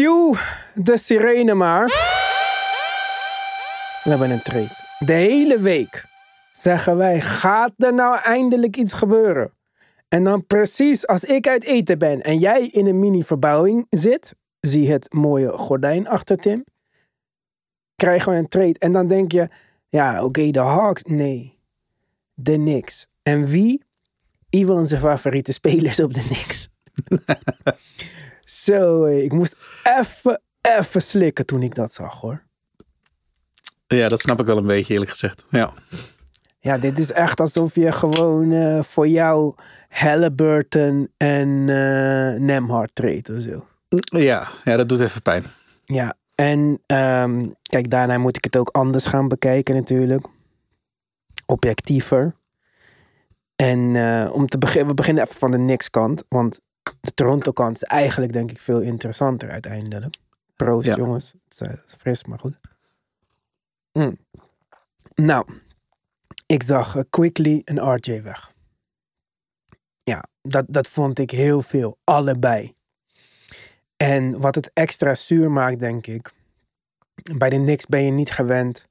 Cue de sirene maar. We hebben een trade. De hele week zeggen wij, gaat er nou eindelijk iets gebeuren? En dan precies als ik uit eten ben en jij in een mini-verbouwing zit, zie het mooie gordijn achter Tim, krijgen we een trade. En dan denk je, ja oké, de Hawks, nee, de Knicks. En wie? Ivan onze favoriete spelers op de Knicks. Zo, hé, ik moest even, even slikken toen ik dat zag hoor. Ja, dat snap ik wel een beetje eerlijk gezegd. Ja. Ja, dit is echt alsof je gewoon eh, voor jou Halliburton en eh Nemhard treedt of zo. Ja, ja, dat doet even pijn. Ja, en ehm, kijk, daarna moet ik het ook anders gaan bekijken natuurlijk. Objectiever. En eh, om te beginnen, we beginnen even van de Knicks kant. Want de Toronto kant is eigenlijk denk ik veel interessanter uiteindelijk. Proost Ja. jongens. Het is eh, fris, maar goed. Mm. Nou, ik zag eh, Quickly en RJ weg. Ja, dat, dat vond ik heel veel. Allebei. En wat het extra zuur maakt, denk ik. Bij de Knicks ben je niet gewend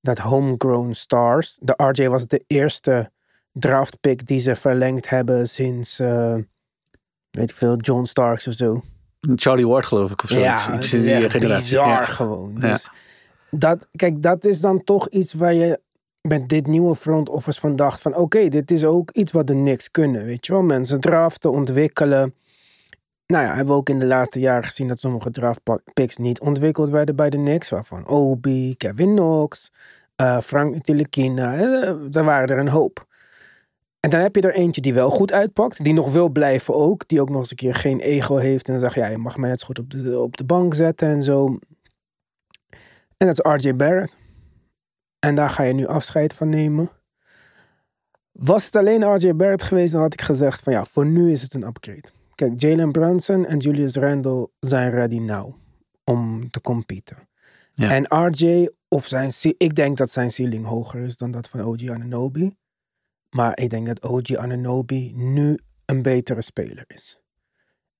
dat homegrown stars. De RJ was de eerste draftpick die ze verlengd hebben sinds, eh, weet ik veel, John Starks of zo. Charlie Ward geloof ik of zo. Ja, Iets- het is echt bizar Ja. gewoon. Ja. Dus dat, kijk, dat is dan toch iets waar je met dit nieuwe front office van dacht van oké, dit is ook iets wat de Knicks kunnen, weet je wel. Mensen draften, ontwikkelen. Nou ja, hebben we ook in de laatste jaren gezien dat sommige draft picks niet ontwikkeld werden bij de Knicks. Waarvan Obi, Kevin Knox, eh, Frank Ntilikina, eh, daar waren er een hoop. En dan heb je er eentje die wel goed uitpakt, die nog wil blijven ook. Die ook nog eens een keer geen ego heeft. En dan zeg je, ja, je mag mij net zo goed op de, op de bank zetten en zo. En dat is RJ Barrett. En daar ga je nu afscheid van nemen. Was het alleen RJ Barrett geweest, dan had ik gezegd van ja, voor nu is het een upgrade. Kijk, Jalen Brunson en Julius Randle zijn ready now om te competen. Ja. En RJ, of zijn, ik denk dat zijn ceiling hoger is dan dat van OG Ananobi. Maar ik denk dat OG Ananobi nu een betere speler is.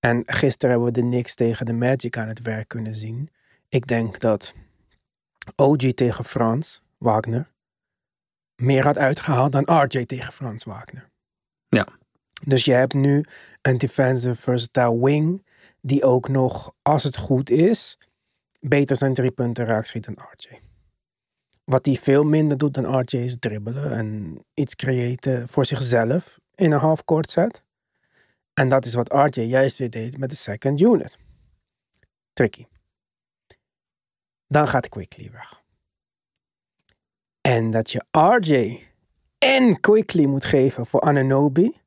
En gisteren hebben we de Knicks tegen de Magic aan het werk kunnen zien. Ik denk dat OG tegen Frans Wagner meer had uitgehaald dan RJ tegen Frans Wagner. Ja. Dus je hebt nu een defensive versatile wing die ook nog, als het goed is, beter zijn drie punten raak schiet dan RJ. Wat hij veel minder doet dan RJ is dribbelen en iets creëren voor zichzelf in een half-court set. En dat is wat RJ juist weer deed met de second unit. Tricky. Dan gaat Quickly weg. En dat je RJ en Quickly moet geven voor Ananobi.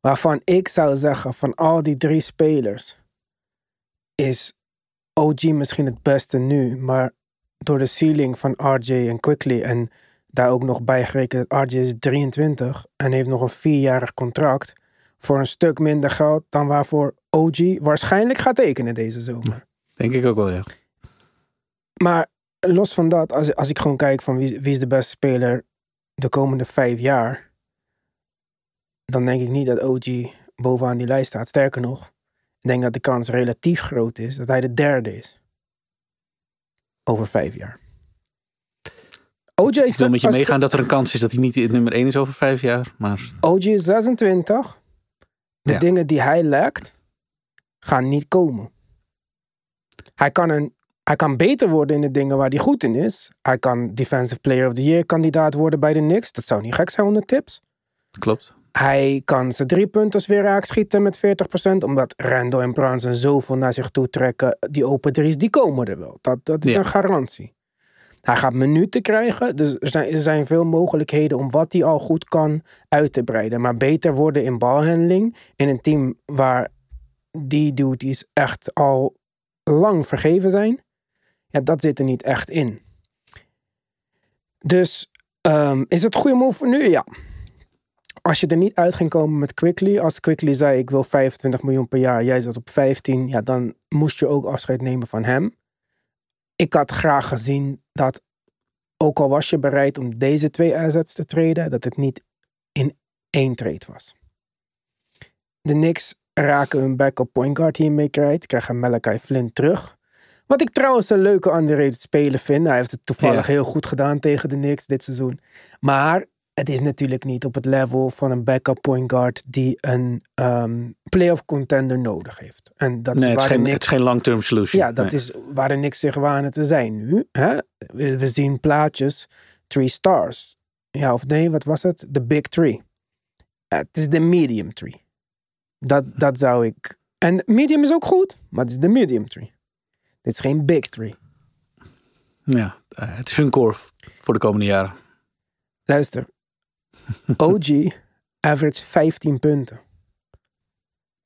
Waarvan ik zou zeggen van al die drie spelers is OG misschien het beste nu. Maar door de ceiling van RJ en Quickly en daar ook nog bijgerekend dat RJ is 23 en heeft nog een vierjarig contract voor een stuk minder geld dan waarvoor OG waarschijnlijk gaat tekenen deze zomer. Denk ik ook wel, ja. Maar los van dat, als, als ik gewoon kijk van wie, wie is de beste speler de komende vijf jaar, dan denk ik niet dat OG bovenaan die lijst staat. Sterker nog, ik denk dat de kans relatief groot is dat hij de derde is. Over vijf jaar. OJ Ik wil met je meegaan dat er een kans is dat hij niet in nummer 1 is over vijf jaar. Maar OG is 26. De Ja. dingen die hij lekt, gaan niet komen. Hij kan, een, hij kan beter worden in de dingen waar hij goed in is. Hij kan Defensive Player of the Year kandidaat worden bij de Knicks. Dat zou niet gek zijn onder tips. klopt. Hij kan zijn drie punters weer raak schieten met 40%. Omdat Randall en Brunson zoveel naar zich toe trekken. Die open drie's, die komen er wel. Dat, dat is Ja. een garantie. Hij gaat minuten krijgen. Dus er zijn, er zijn veel mogelijkheden om wat hij al goed kan uit te breiden. Maar beter worden in balhandling. In een team waar die duties echt al lang vergeven zijn. Ja, dat zit er niet echt in. Dus ehm, is het een goede move voor nu? Ja. Als je er niet uit ging komen met Quickly, als Quickly zei ik wil 25 miljoen per jaar, jij zat op 15, ja, dan moest je ook afscheid nemen van hem. Ik had graag gezien dat, ook al was je bereid om deze twee assets te treden, dat het niet in één trade was. De Knicks raken hun backup point guard hiermee kwijt. Krijgen Malachi Flynn terug. Wat ik trouwens een leuke underrated speler vind. Hij heeft het toevallig Ja. heel goed gedaan tegen de Knicks dit seizoen. Maar het is natuurlijk niet op het level van een backup point guard die een ehm, playoff contender nodig heeft. En dat Nee, is het is geen, het is geen long-term solution. ja, dat Nee. is waar de niks zich wanen te zijn nu. Hè? We, we zien plaatjes, three stars. Ja, of nee, wat was het? De big three. Het is de medium tree. Dat, dat zou ik... En medium is ook goed, maar het is de medium tree. Dit is geen big tree. Ja, eh, het is hun core voor de komende jaren. Luister. OG average 15 punten.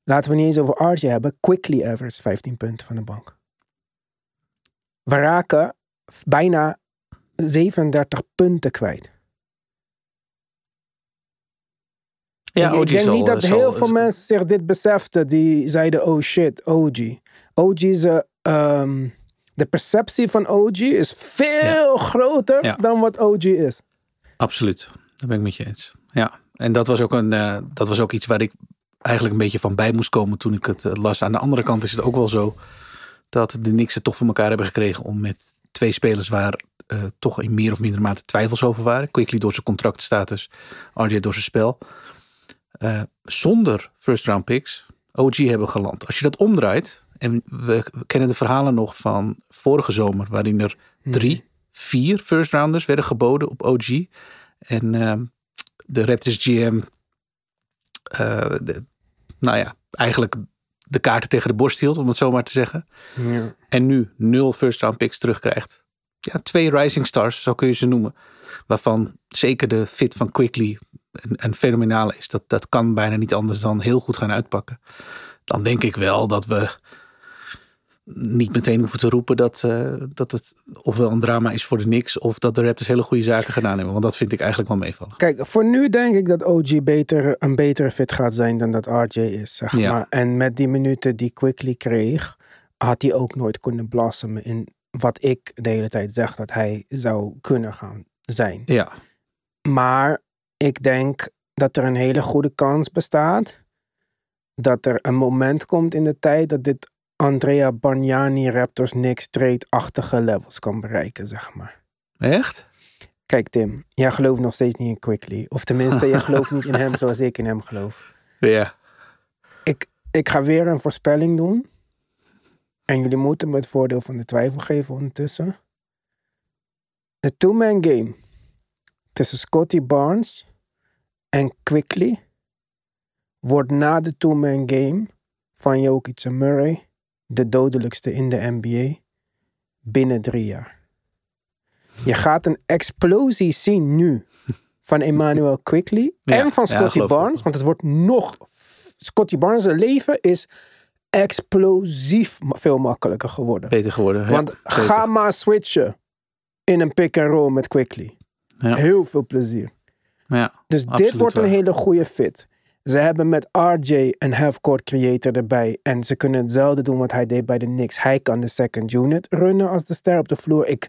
Laten we niet eens over RJ hebben. Quickly average 15 punten van de bank. We raken bijna 37 punten kwijt. Ja, ik, ik OG denk zal- niet dat zal- heel veel mensen zich dit beseften. Die zeiden, oh shit, OG. OG's, eh, ehm, de perceptie van OG is veel groter Ja. dan wat OG is. Absoluut, daar ben ik met je eens. Ja, en dat was ook, een, eh, dat was ook iets waar ik eigenlijk een beetje van bij moest komen toen ik het eh, las. Aan de andere kant is het ook wel zo dat de Knicks het toch voor elkaar hebben gekregen om met twee spelers waar eh, toch in meer of mindere mate twijfels over waren. Quickly door zijn contractstatus, RJ door zijn spel. zonder first round picks OG hebben geland. Als je dat omdraait, en we, we kennen de verhalen nog van vorige zomer, waarin er drie, vier first rounders werden geboden op OG. En ehm, de Raptors GM, eh, de- nou ja, eigenlijk de kaarten tegen de borst hield, om het zo maar te zeggen. Ja. En nu nul first round picks terugkrijgt. Ja, twee rising stars, zo kun je ze noemen. Waarvan zeker de fit van Quickly een, een fenomenale is. Dat, dat kan bijna niet anders dan heel goed gaan uitpakken. Dan denk ik wel dat we niet meteen hoeven te roepen dat, eh, dat het ofwel een drama is voor de Knicks. Of dat de Raptors hele goede zaken gedaan hebben. Want dat vind ik eigenlijk wel meevallen. Kijk, voor nu denk ik dat OG beter, een betere fit gaat zijn dan dat RJ is, zeg Ja. maar. En met die minuten die Quickly kreeg, had hij ook nooit kunnen blossomen in wat ik de hele tijd zeg dat hij zou kunnen gaan zijn. Ja, Maar ik denk dat er een hele goede kans bestaat dat er een moment komt in de tijd dat dit Andrea Bargnani Raptors Knicks trade-achtige levels kan bereiken, zeg maar. echt? Kijk Tim, jij gelooft nog steeds niet in Quickly. Of tenminste, jij gelooft niet in hem zoals ik in hem geloof. Ja. Ik, ik ga weer een voorspelling doen. En jullie moeten me het voordeel van de twijfel geven ondertussen. De two-man game tussen Scotty Barnes en Quickly wordt na de two-man game van Jokic en Murray de dodelijkste in de NBA binnen drie jaar. Je gaat een explosie zien nu van Emmanuel Quickly Ja, en van Scotty Barnes. Want het wordt nog... Scotty Barnes' leven is explosief veel makkelijker geworden. Beter geworden. ja, Want ga maar switchen in een pick-and-roll met Quickly. Ja. Heel veel plezier. Ja, Dus dit wordt een hele goede fit. Ze hebben met RJ een half-court creator erbij. En ze kunnen hetzelfde doen wat hij deed bij de Knicks. Hij kan de second unit runnen als de ster op de vloer. Ik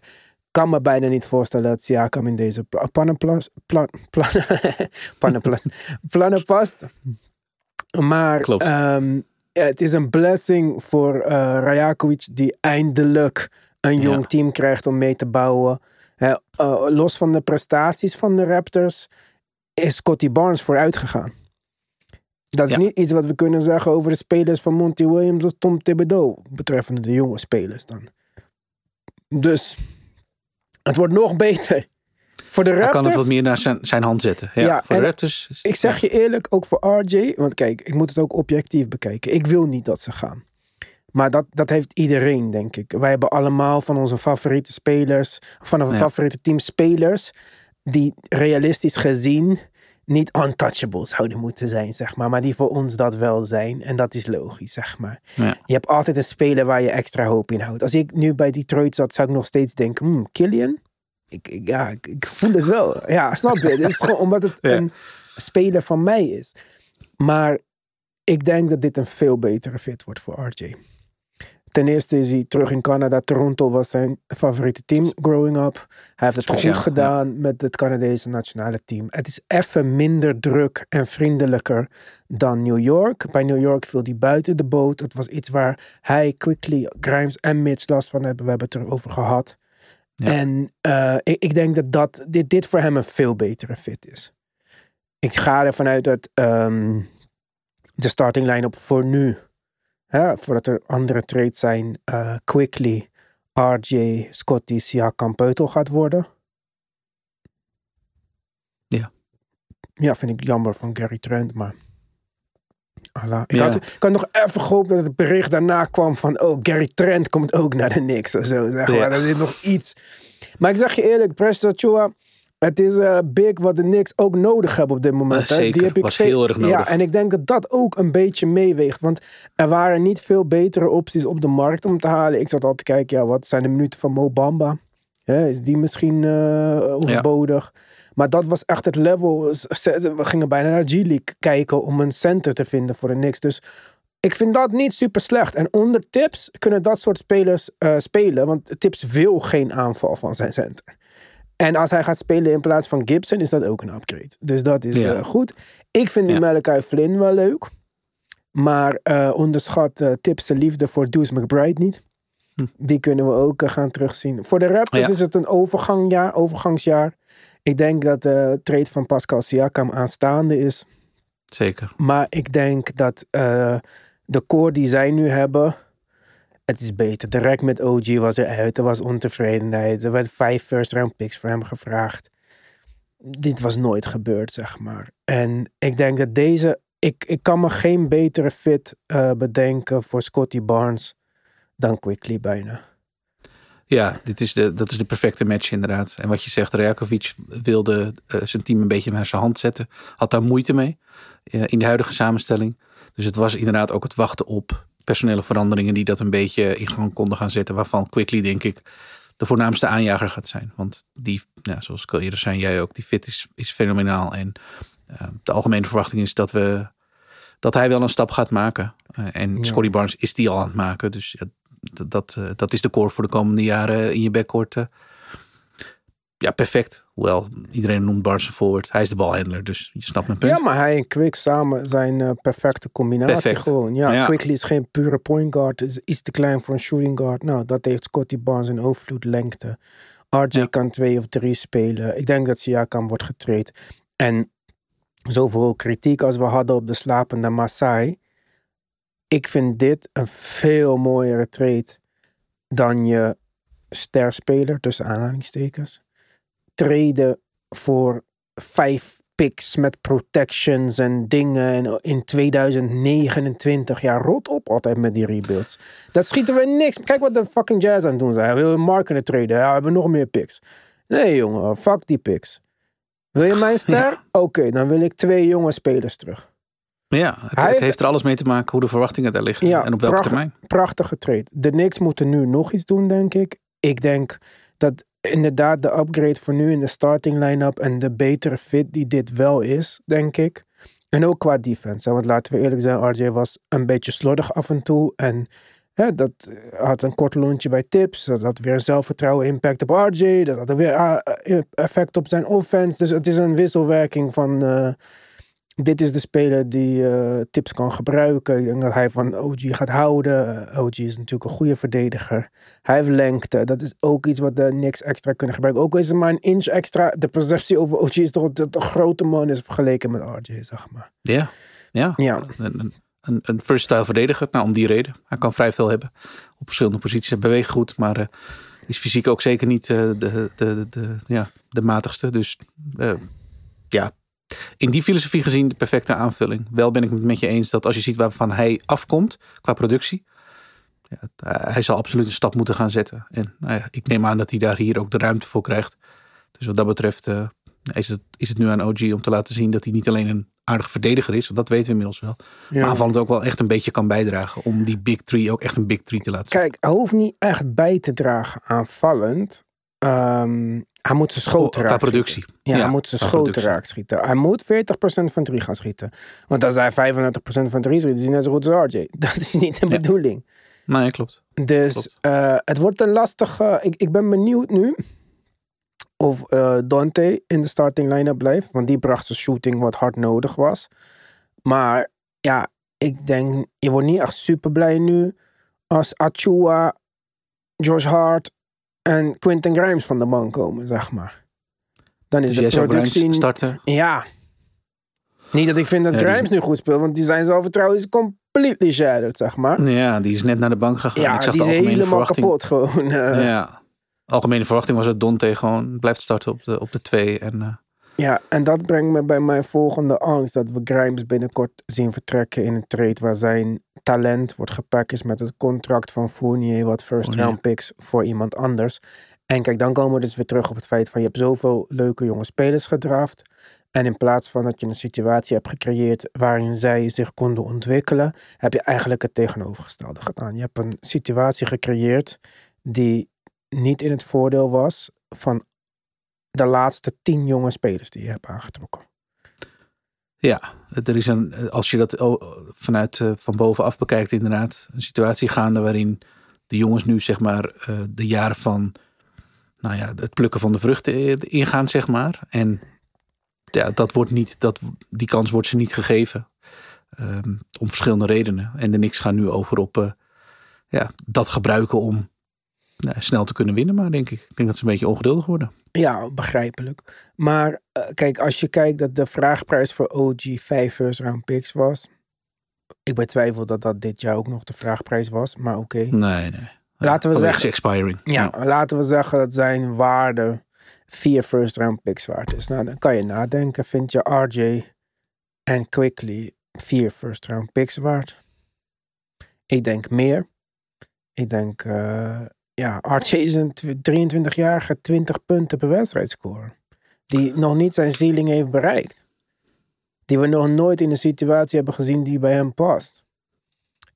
kan me bijna niet voorstellen dat Siakam in deze pla- plannen plas- pla- plannen- past. Maar ehm, het is een blessing voor eh Rajakovic die eindelijk een Ja. jong team krijgt om mee te bouwen. Eh, los van de prestaties van de Raptors is Scotty Barnes vooruit gegaan. Dat is Ja. niet iets wat we kunnen zeggen over de spelers van Monty Williams of Tom Thibodeau, betreffende de jonge spelers dan. Dus het wordt nog beter. Voor de Hij kan het Raptors, wat meer naar zijn, zijn hand zetten. Ja, Ja, voor de Raptors. is- ik zeg je eerlijk, ook voor RJ, want kijk, ik moet het ook objectief bekijken. Ik wil niet dat ze gaan. Maar dat, dat heeft iedereen, denk ik. Wij hebben allemaal van onze favoriete spelers, van onze favoriete team spelers, die realistisch gezien niet untouchables zouden moeten zijn, zeg maar. Maar die voor ons dat wel zijn. En dat is logisch, zeg maar. Ja. Je hebt altijd een speler waar je extra hoop in houdt. Als ik nu bij Detroit zat, zou ik nog steeds denken, hmm, Killian? Ik, ik- ja, ik, ik voel het wel. Ja, snap je? Het is gewoon omdat het Ja. een speler van mij is. Maar ik denk dat dit een veel betere fit wordt voor RJ. Ten eerste is hij terug in Canada. Toronto was zijn favoriete team growing up. Hij heeft het goed gedaan met het Canadese nationale team. Het is even minder druk en vriendelijker dan New York. Bij New York viel hij buiten de boot. Het was iets waar hij, Quickly, Grimes en Mitch last van hebben. We hebben het erover gehad. Ja. En eh, ik, ik denk dat, dat dit, dit voor hem een veel betere fit is. Ik ga ervan uit dat ehm, de starting line-up voor nu, hè, voordat er andere trades zijn, eh, Quickly, RJ, Scotty, Siakam, Peutel gaat worden. Ja. Ja, vind ik jammer van Gary Trent, maar... Allah. Ik, Ja. had, ik had nog even gehoopt dat het bericht daarna kwam van... Oh, Gary Trent komt ook naar de Knicks of zo. Zeg maar. Ja. Dat is nog iets. Maar ik zeg je eerlijk, Presto Chua... Het is eh, big wat de Knicks ook nodig hebben op dit moment. Zeker. Die heb ik Was heel erg nodig. Ja, en ik denk dat dat ook een beetje meeweegt. Want er waren niet veel betere opties op de markt om te halen. Ik zat al te kijken, ja, wat zijn de minuten van Mo Bamba? Hè, is die misschien eh, overbodig? Maar dat was echt het level. We gingen bijna naar G-League kijken om een center te vinden voor de Knicks. Dus ik vind dat niet super slecht. En onder Tips kunnen dat soort spelers spelen. Want Tips wil geen aanval van zijn center. En als hij gaat spelen in plaats van Gibson, is dat ook een upgrade. Dus dat is Ja. eh, goed. Ik vind die Ja. Malachi Flynn wel leuk. Maar eh, onderschat eh, Tips de liefde voor Deuce McBride niet. Die kunnen we ook gaan terugzien. Voor de Raptors Ja. is het een overgangjaar, overgangsjaar. Ik denk dat de trade van Pascal Siakam aanstaande is. Zeker. Maar ik denk dat de core die zij nu hebben, het is beter. Direct met OG was er uit, er was ontevredenheid. Er werd vijf first round picks voor hem gevraagd. Dit was nooit gebeurd, zeg maar. En ik denk dat deze, ik, ik kan me geen betere fit eh, bedenken voor Scotty Barnes dan Quickly bijna. Ja, dit is de, dat is de perfecte match inderdaad. En wat je zegt, Rajakovic wilde eh, zijn team een beetje naar zijn hand zetten. Had daar moeite mee eh, in de huidige samenstelling. Dus het was inderdaad ook het wachten op personele veranderingen die dat een beetje in gang konden gaan zetten. Waarvan Quickly denk ik de voornaamste aanjager gaat zijn. Want die, zoals ik al eerder zei, jij ook, die fit is, is fenomenaal. En eh, de algemene verwachting is dat, we, dat hij wel een stap gaat maken. Eh, en Ja. Scotty Barnes is die al aan het maken. Dus ja, dat, dat, eh, dat is de core voor de komende jaren in je backcourt. Ja, perfect. Hoewel, iedereen noemt Barnes een forward. Hij is de balhandler, dus je snapt mijn punt. Ja, maar hij en Quick samen zijn eh, perfecte combinatie Perfect. gewoon. Ja, Ja. Quickly is geen pure point guard. Is iets te klein voor een shooting guard. Nou, dat heeft Scotty Barnes in overvloed lengte. RJ Ja. kan twee of drie spelen. Ik denk dat Siakam wordt getraind. En zoveel kritiek als we hadden op de slapende Masai. Ik vind dit een veel mooiere trade dan je sterspeler, tussen aanhalingstekens. Treden voor vijf picks met protections en dingen. En in 2029, ja, rot op altijd met die rebuilds. Dat schieten we niks. Kijk wat de fucking Jazz aan het doen zijn. Willen Mark kunnen traden. Ja, we hebben nog meer picks. Nee, jongen, fuck die picks. Wil je mijn ster? Ja. Oké, dan wil ik twee jonge spelers terug. Ja, het, heeft- heeft er alles mee te maken hoe de verwachtingen daar liggen. Ja, en op welke pracht- termijn. Prachtige trade. De Knicks moeten nu nog iets doen, denk ik. Ik denk dat inderdaad de upgrade voor nu in de starting line-up en de betere fit die dit wel is, denk ik. En ook qua defense. Want laten we eerlijk zijn, RJ was een beetje slordig af en toe. En dat eh, had een kort lontje bij tips. Dat had weer zelfvertrouwen impact op RJ. Dat had er weer ah, eh, effect op zijn offense. Dus het is een wisselwerking van... eh, dit is de speler die eh, tips kan gebruiken. Ik denk dat hij van OG gaat houden. Eh, OG is natuurlijk een goede verdediger. Hij heeft lengte. Dat is ook iets wat de Knicks extra kunnen gebruiken. Ook is het maar een inch extra. De perceptie over OG is toch dat de grote man is vergeleken met RJ, zeg maar. Ja, ja. Ja. Een, een, een, een versatile verdediger. Nou, om die reden. Hij kan vrij veel hebben. Op verschillende posities. Hij beweegt goed, maar eh, is fysiek ook zeker niet de, de, de, de, ja, de matigste. Dus ja, in die filosofie gezien de perfecte aanvulling. Wel ben ik het met je eens dat als je ziet waarvan hij afkomt qua productie. Ja, het- hij zal absoluut een stap moeten gaan zetten. En nou ja, ik neem aan dat hij daar hier ook de ruimte voor krijgt. Dus wat dat betreft eh, is, het, is het nu aan OG om te laten zien dat hij niet alleen een aardige verdediger is. Want dat weten we inmiddels wel. Maar aanvallend ook wel echt een beetje kan bijdragen. Om die big three ook echt een big three te laten zien. Kijk, hij hoeft niet echt bij te dragen aanvallend. Ehm, hij moet zijn schoten Qua raak productie. Ja, hij moet zijn schoten productie. raak schieten. Hij moet 40% van 3 gaan schieten. Want als hij 35% van 3 schiet, is hij net zo goed als RJ. Dat is niet de Ja. bedoeling. Nee, klopt. Dus Klopt. eh, het wordt een lastige. Ik, ik ben benieuwd nu of eh, Dante in de starting line-up blijft. Want die bracht zijn shooting wat hard nodig was. Maar ja, ik denk, je wordt niet echt super blij nu als Achua, Josh Hart en Quentin Grimes van de bank komen, zeg maar. Dan is Dus de productie. Starten? Ja. Niet dat ik vind dat Ja, die is- Grimes nu goed speelt, want die zijn zelfvertrouwen is completely shattered, zeg maar. Ja, die is net naar de bank gegaan. Ja, ik zag die de is algemene helemaal verwachting. kapot gewoon. eh. Ja. Algemene verwachting was dat Dante gewoon blijft starten op de, op de twee. En, eh, Ja, en dat brengt me bij mijn volgende angst. Dat we Grimes binnenkort zien vertrekken in een trade waar zijn talent wordt gepackaged met het contract van Fournier. Wat first round picks voor iemand anders. En kijk, dan komen we dus weer terug op het feit van je hebt zoveel leuke jonge spelers gedraft. En in plaats van dat je een situatie hebt gecreëerd waarin zij zich konden ontwikkelen, heb je eigenlijk het tegenovergestelde gedaan. Je hebt een situatie gecreëerd die niet in het voordeel was van de laatste tien jonge spelers die je hebt aangetrokken. ja, er is een, als je dat vanuit eh, van bovenaf bekijkt, inderdaad, een situatie gaande waarin de jongens nu zeg maar eh, de jaren van nou ja, het plukken van de vruchten eh, ingaan, zeg maar. En ja, dat wordt niet, dat, die kans wordt ze niet gegeven. Ehm, om verschillende redenen. En de Knicks gaan nu over op ja, dat gebruiken om nou, snel te kunnen winnen. Maar denk ik, ik denk dat ze een beetje ongeduldig worden. Ja, begrijpelijk. Maar eh, kijk, als je kijkt dat de vraagprijs voor OG 5 first round picks was. Ik betwijfel dat dat dit jaar ook nog de vraagprijs was, maar oké. Nee, nee. Laten we zeggen- expiring. Ja, laten we zeggen dat zijn waarde vier first round picks waard is. Nou, dan kan je nadenken. Vind je RJ en Quickly vier first round picks waard? Ik denk meer. Ik denk, eh, ja, RJ is een tw- 23-jarige 20 punten per wedstrijd scorer. Die nog niet zijn ceiling heeft bereikt. Die we nog nooit in een situatie hebben gezien die bij hem past.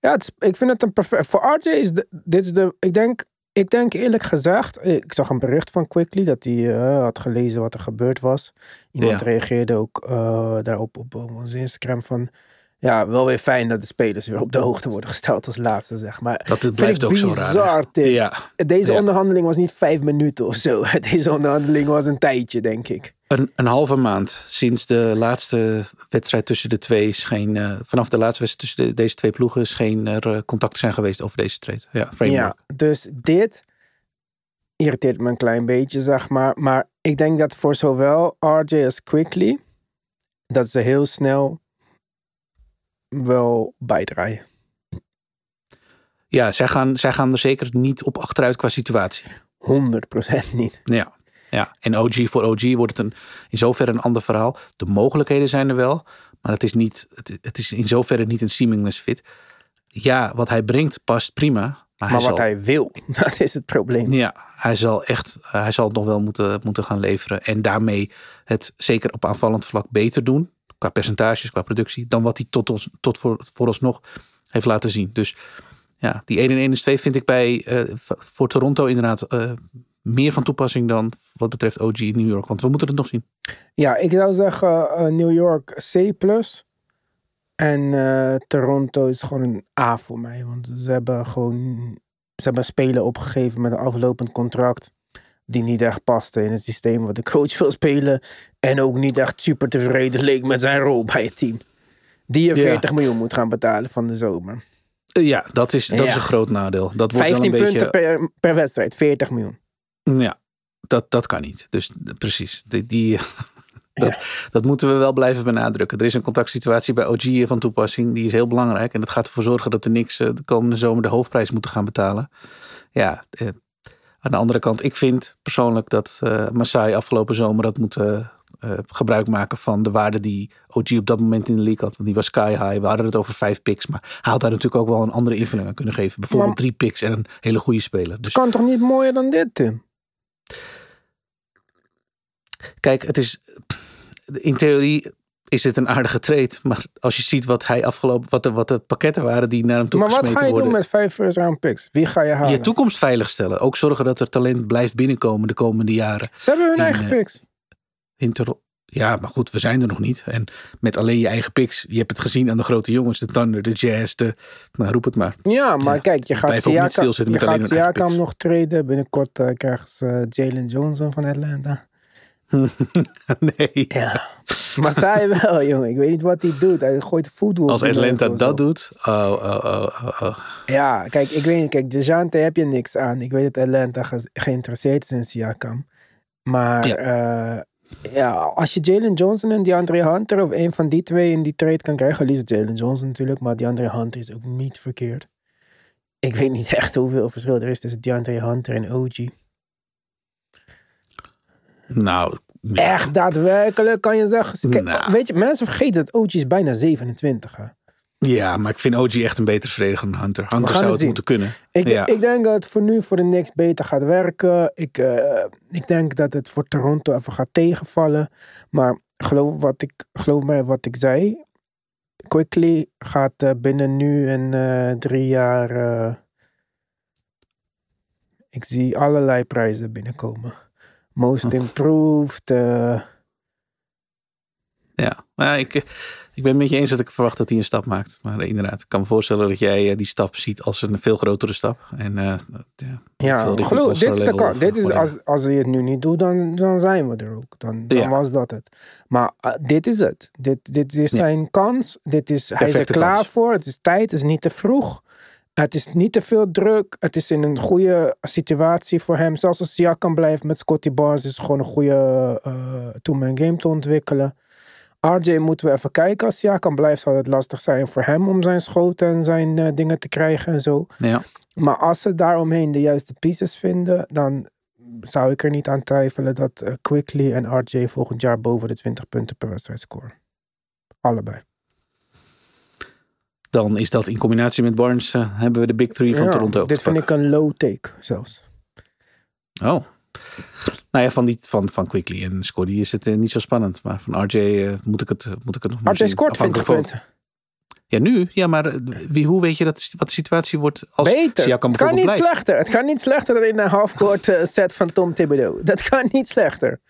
Ja, het is- ik vind het een perfect. Voor RJ is de, dit is de. Ik denk, ik denk eerlijk gezegd. Ik zag een bericht van Quickly dat hij eh, had gelezen wat er gebeurd was. Iemand Ja. reageerde ook eh, daarop op, op ons Instagram van. Ja, wel weer fijn dat de spelers weer op de hoogte worden gesteld als laatste, zeg maar. Dat het blijft ook zo raar. Ja, Deze Ja. onderhandeling was niet vijf minuten of zo. Deze onderhandeling was een tijdje, denk ik. een, een halve maand sinds de laatste wedstrijd tussen de twee scheen. eh, vanaf de laatste wedstrijd tussen de- deze twee ploegen scheen er eh, contact zijn geweest over deze trade. Ja, framework. Ja, dus dit irriteert me een klein beetje, zeg maar. Maar ik denk dat voor zowel RJ als Quickly, dat ze heel snel wel bijdraaien. Ja, zij gaan, zij gaan er zeker niet op achteruit qua situatie. 100% niet. Ja. ja. En OG voor OG wordt het een, in zoverre een ander verhaal. De mogelijkheden zijn er wel, maar het is, niet, het, het is in zoverre niet een seamless fit. Ja, wat hij brengt past prima. Maar, Maar hij wat zal, hij wil, dat is het probleem. Ja, hij zal echt, hij zal het nog wel moeten, moeten gaan leveren. En daarmee het zeker op aanvallend vlak beter doen. Qua percentages, qua productie. Dan wat hij tot, ons, tot voor, vooralsnog heeft laten zien. Dus ja, die 1 en 1 is 2 vind ik bij, eh, voor Toronto inderdaad eh, meer van toepassing dan wat betreft OG in New York. Want we moeten het nog zien. Ja, ik zou zeggen eh, New York C+. En Toronto is gewoon een A voor mij. Want ze hebben gewoon... Ze hebben een speler opgegeven met een aflopend contract. Die niet echt paste in het systeem wat de coach wil spelen. En ook niet echt super tevreden leek met zijn rol bij het team. Die je Ja. 40 miljoen moet gaan betalen van de zomer. Eh, ja, dat, is, dat is een groot nadeel. Dat wordt wel 15 een punten beetje, per, per wedstrijd, 40 miljoen. Ja, dat, dat kan niet. Dus precies. Die, die, dat, dat moeten we wel blijven benadrukken. Er is een contactsituatie bij OG van toepassing. Die is heel belangrijk. En dat gaat ervoor zorgen dat de Knicks eh, de komende zomer de hoofdprijs moeten gaan betalen. Ja, eh, aan de andere kant. Ik vind persoonlijk dat eh Masai afgelopen zomer had moeten eh, gebruik maken van de waarde die OG op dat moment in de league had. Want die was sky high. We hadden het over vijf picks. Maar hij had daar natuurlijk ook wel een andere invulling aan kunnen geven. Bijvoorbeeld Maar- drie picks en een hele goede speler. Dus Het kan toch niet mooier dan dit, Tim? Kijk, het is. In theorie is dit een aardige trade. Maar als je ziet wat hij afgelopen. wat de, wat de pakketten waren die naar hem toe Maar wat ga je worden. doen met vijf first round picks? Wie ga je halen? je toekomst veiligstellen. Ook zorgen dat er talent blijft binnenkomen de komende jaren. Ze hebben hun in, eigen eh, picks. In Ja, maar goed, we zijn er nog niet. En met alleen je eigen picks. Je hebt het gezien aan de grote jongens. De Thunder, de Jazz, de... Nou, roep het maar. Ja, maar Ja, kijk, je gaat Siakam, je gaat Siakam nog treden. Binnenkort eh, krijgen ze eh, Jalen Johnson van Atlanta. nee. Ja. Maar zij wel, jongen. Ik weet niet wat hij doet. Hij gooit voetbal. Als Atlanta dat doet. Oh, oh, oh, oh, oh. Ja, kijk, ik weet niet. Kijk, DeJounte heb je niks aan. Ik weet dat Atlanta ge- geïnteresseerd is in Siakam. Maar ja, ja als je Jalen Johnson en DeAndre Hunter of een van die twee in die trade kan krijgen, liefst Jalen Johnson natuurlijk, maar DeAndre Hunter is ook niet verkeerd. Ik weet niet echt hoeveel verschil er is tussen DeAndre Hunter en OG. Nou, ja. Echt daadwerkelijk kan je zeggen. Kijk, Nou. Weet je, mensen vergeten dat OG is bijna 27. Hè? Ja, maar ik vind OG echt een betere verdediger dan Hunter. Hunter zou het moeten kunnen. Ik, Ja. ik denk dat het voor nu voor de Knicks beter gaat werken. Ik, eh, ik denk dat het voor Toronto even gaat tegenvallen. Maar geloof, wat ik, geloof mij wat ik zei. Quickly gaat eh, binnen nu en eh, drie jaar... ik zie allerlei prijzen binnenkomen. Most improved. eh, Ja, maar ik, eh, ik ben het met je eens dat ik verwacht dat hij een stap maakt. Maar inderdaad, ik kan me voorstellen dat jij eh, die stap ziet als een veel grotere stap. En eh, ja, Ja, geloof, dit is, de kant. dit is als, als hij het nu niet doet, dan, dan zijn we er ook. Dan, dan Ja. was dat het. Maar dit is het. Dit, dit is Ja. zijn kans. Dit is, hij is er klaar kans. voor. Het is tijd. Het is niet te vroeg. Het is niet te veel druk. Het is in een goede situatie voor hem. Zelfs als Siakam blijft met Scotty Barnes, is het gewoon een goede uh, two-man game te ontwikkelen. RJ moeten we even kijken. Als Siakam blijft, zal het lastig zijn voor hem om zijn schoten en zijn eh, dingen te krijgen en zo. ja. Maar als ze daaromheen de juiste pieces vinden, dan zou ik er niet aan twijfelen dat eh, Quickly en RJ volgend jaar boven de 20 punten per wedstrijd scoren. Allebei dan is dat in combinatie met Barnes eh, hebben we de big three van ja, Toronto. Dit vind ik een low take zelfs. Oh. Nou ja, van, die, van, van Quickly en Scotty is het eh, niet zo spannend. Maar van RJ eh, moet, ik het, moet ik het nog maar RJ zien. scoort 20 punten. Ja, nu. Ja, maar wie, hoe weet je dat, wat de situatie wordt als Beter. Siakam het kan niet slechter. Het kan niet slechter dan in een halfcourt set van Tom Thibodeau. Dat kan niet slechter.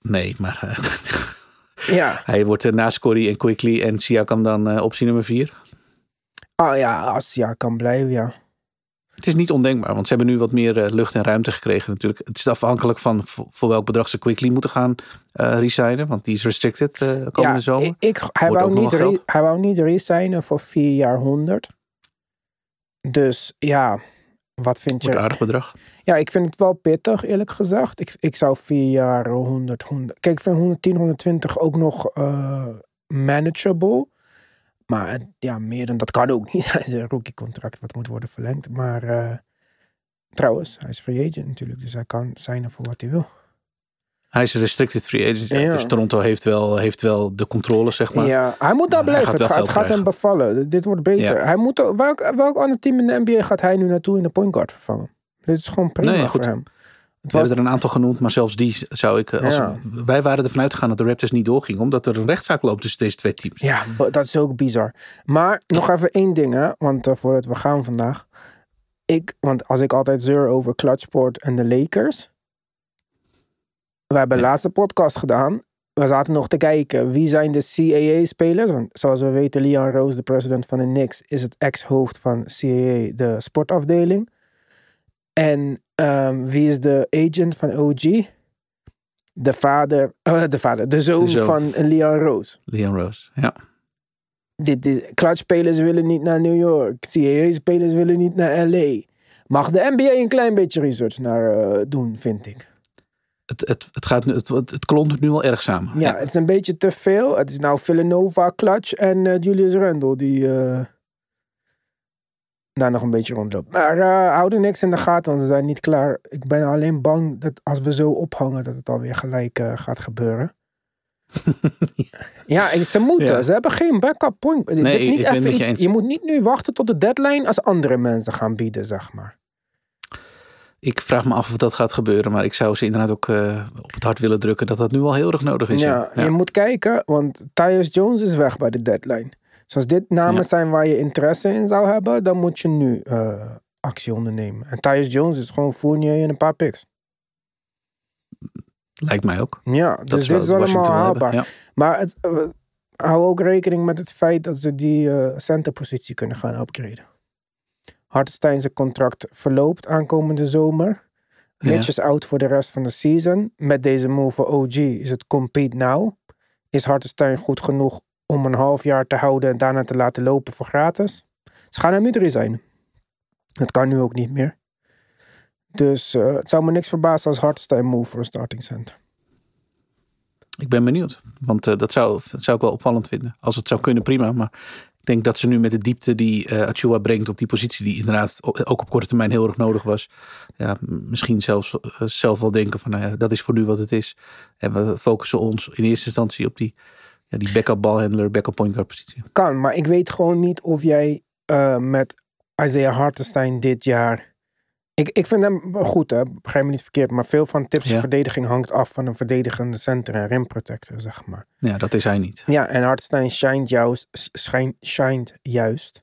Nee, maar... ja. Hij wordt na Scotty en Quickly en Siakam dan optie nummer vier. Ah ja, als ja kan blijven, ja. Het is niet ondenkbaar, want ze hebben nu wat meer eh, lucht en ruimte gekregen natuurlijk. Het is afhankelijk van voor welk bedrag ze Quickly moeten gaan uh, resignen. Want die is restricted uh, komende ja, zomer. Ik, ik hij, wou niet hij wou niet resignen voor vier jaar 100. Dus ja, wat vind je... Een aardig bedrag. Ja, ik vind het wel pittig eerlijk gezegd. Ik, ik zou vier jaar 100, 100... Kijk, ik vind 110, 120 ook nog manageable. Maar eh, ja, meer dan dat kan ook niet. Hij is een rookie-contract wat moet worden verlengd. Maar eh, trouwens, hij is free agent natuurlijk. Dus hij kan zijn voor wat hij wil. Hij is een restricted free agent, ja. Ja. dus Toronto heeft wel, heeft wel de controle, zeg maar. ja, hij moet daar blijven. gaat Het, gaat, hem bevallen. Dit wordt beter. Ja. Hij moet, welk, welk ander team in de NBA gaat hij nu naartoe in de point guard vervangen? Dit is gewoon prima Nee, voor hem. Het We hebben er een aantal genoemd, maar zelfs die zou ik... eh, Als Ja. Wij waren ervan uitgegaan dat de Raptors niet doorgingen, omdat er een rechtszaak loopt tussen deze twee teams. Ja, dat is ook bizar. Maar nog even één ding, hè, want eh, voordat we gaan vandaag. Ik, want als ik altijd zeur over Clutchport en de Lakers. We hebben de Ja. laatste podcast gedaan. We zaten nog te kijken wie zijn de CAA-spelers. Want zoals we weten, Leon Rose, de president van de Knicks, is het ex-hoofd van CAA, de sportafdeling. En ehm, wie is de agent van OG? De vader, de vader, de zoon, De zoon. van Leon Rose Leon Rose, ja. dit is, clutch-spelers willen niet naar New York. CAA-spelers willen niet naar LA. Mag de NBA een klein beetje research naar eh, doen, vind ik. Het, het, het, gaat nu, het, het, nu wel erg samen. Ja, het is een beetje te veel. Het is nou Villanova, Clutch en eh, Julius Randle die eh, daar nog een beetje rondloopt. Maar eh houden niks in de gaten, want ze zijn niet klaar. Ik ben alleen bang dat als we zo ophangen, dat het alweer gelijk eh, gaat gebeuren. ja, ze moeten. Ja. Ze hebben geen backup point. Dit is niet even je iets, je moet niet nu wachten tot de deadline als andere mensen gaan bieden, zeg maar. Ik vraag me af of dat gaat gebeuren, maar ik zou ze inderdaad ook eh, op het hart willen drukken dat dat nu al heel erg nodig is. Ja, Ja, je moet kijken, want Tyus Jones is weg bij de deadline. Dus als dit namen Ja. zijn waar je interesse in zou hebben, dan moet je nu eh, actie ondernemen. En Tyus Jones is gewoon Fournier en een paar picks. Lijkt mij ook. Ja, Dat dus is dit wel is allemaal haalbaar. Ja. Maar het, eh, hou ook rekening met het feit dat ze die eh centerpositie kunnen gaan upgraden. Hartenstein zijn contract verloopt aankomende zomer. Ja. Mitch is out voor de rest van de season. Met deze move voor OG is het compete now. Is Hartenstein goed genoeg om een half jaar te houden en daarna te laten lopen voor gratis? Ze gaan hem niet resignen. Dat kan nu ook niet meer. Dus eh, het zou me niks verbazen als Hartenstein move voor een starting center. Ik ben benieuwd. Want eh, dat, zou, zou ik wel opvallend vinden. Als het zou kunnen, prima. Maar ik denk dat ze nu met de diepte die Achua brengt op die positie, die inderdaad ook op korte termijn heel erg nodig was. Ja, misschien zelfs zelf wel denken van, nou ja, dat is voor nu wat het is. En we focussen ons in eerste instantie op die, ja, die backup balhandler, backup point guard positie. kan, maar ik weet gewoon niet of jij eh, met Isaiah Hartenstein dit jaar. Ik, ik vind hem goed, hè? begrijp me niet verkeerd, maar veel van tips Ja. verdediging hangt af van een verdedigende center en rim protector, zeg maar. Ja, dat is hij niet. Ja, en Hartenstein shined juist, schijn, shined juist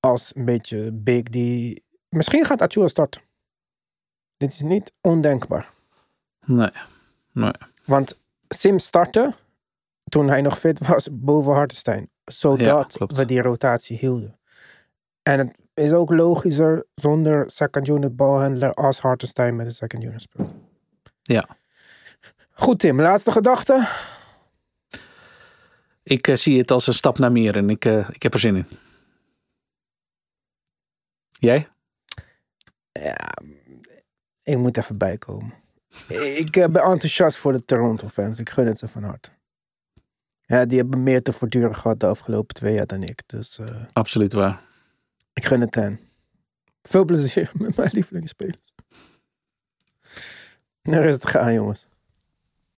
als een beetje big die. Misschien gaat Achua starten. Dit is niet ondenkbaar. Nee, nee. Want Sim startte toen hij nog fit was boven Hartenstein. Zodat we die rotatie hielden. En het is ook logischer zonder second unit balhandler als Hartenstein met een second unit speelt. Ja. Goed Tim, laatste gedachte. Ik eh, zie het als een stap naar meer en ik, eh, ik heb er zin in. Jij? Ja, ik moet even bijkomen. ik eh, ben enthousiast voor de Toronto fans. Ik gun het ze van harte. Ja, die hebben meer te voortduren gehad de afgelopen twee jaar dan ik. Dus eh, Absoluut waar. ik gun het hen. Veel plezier met mijn lievelingsspelers. Er is het gaan, jongens.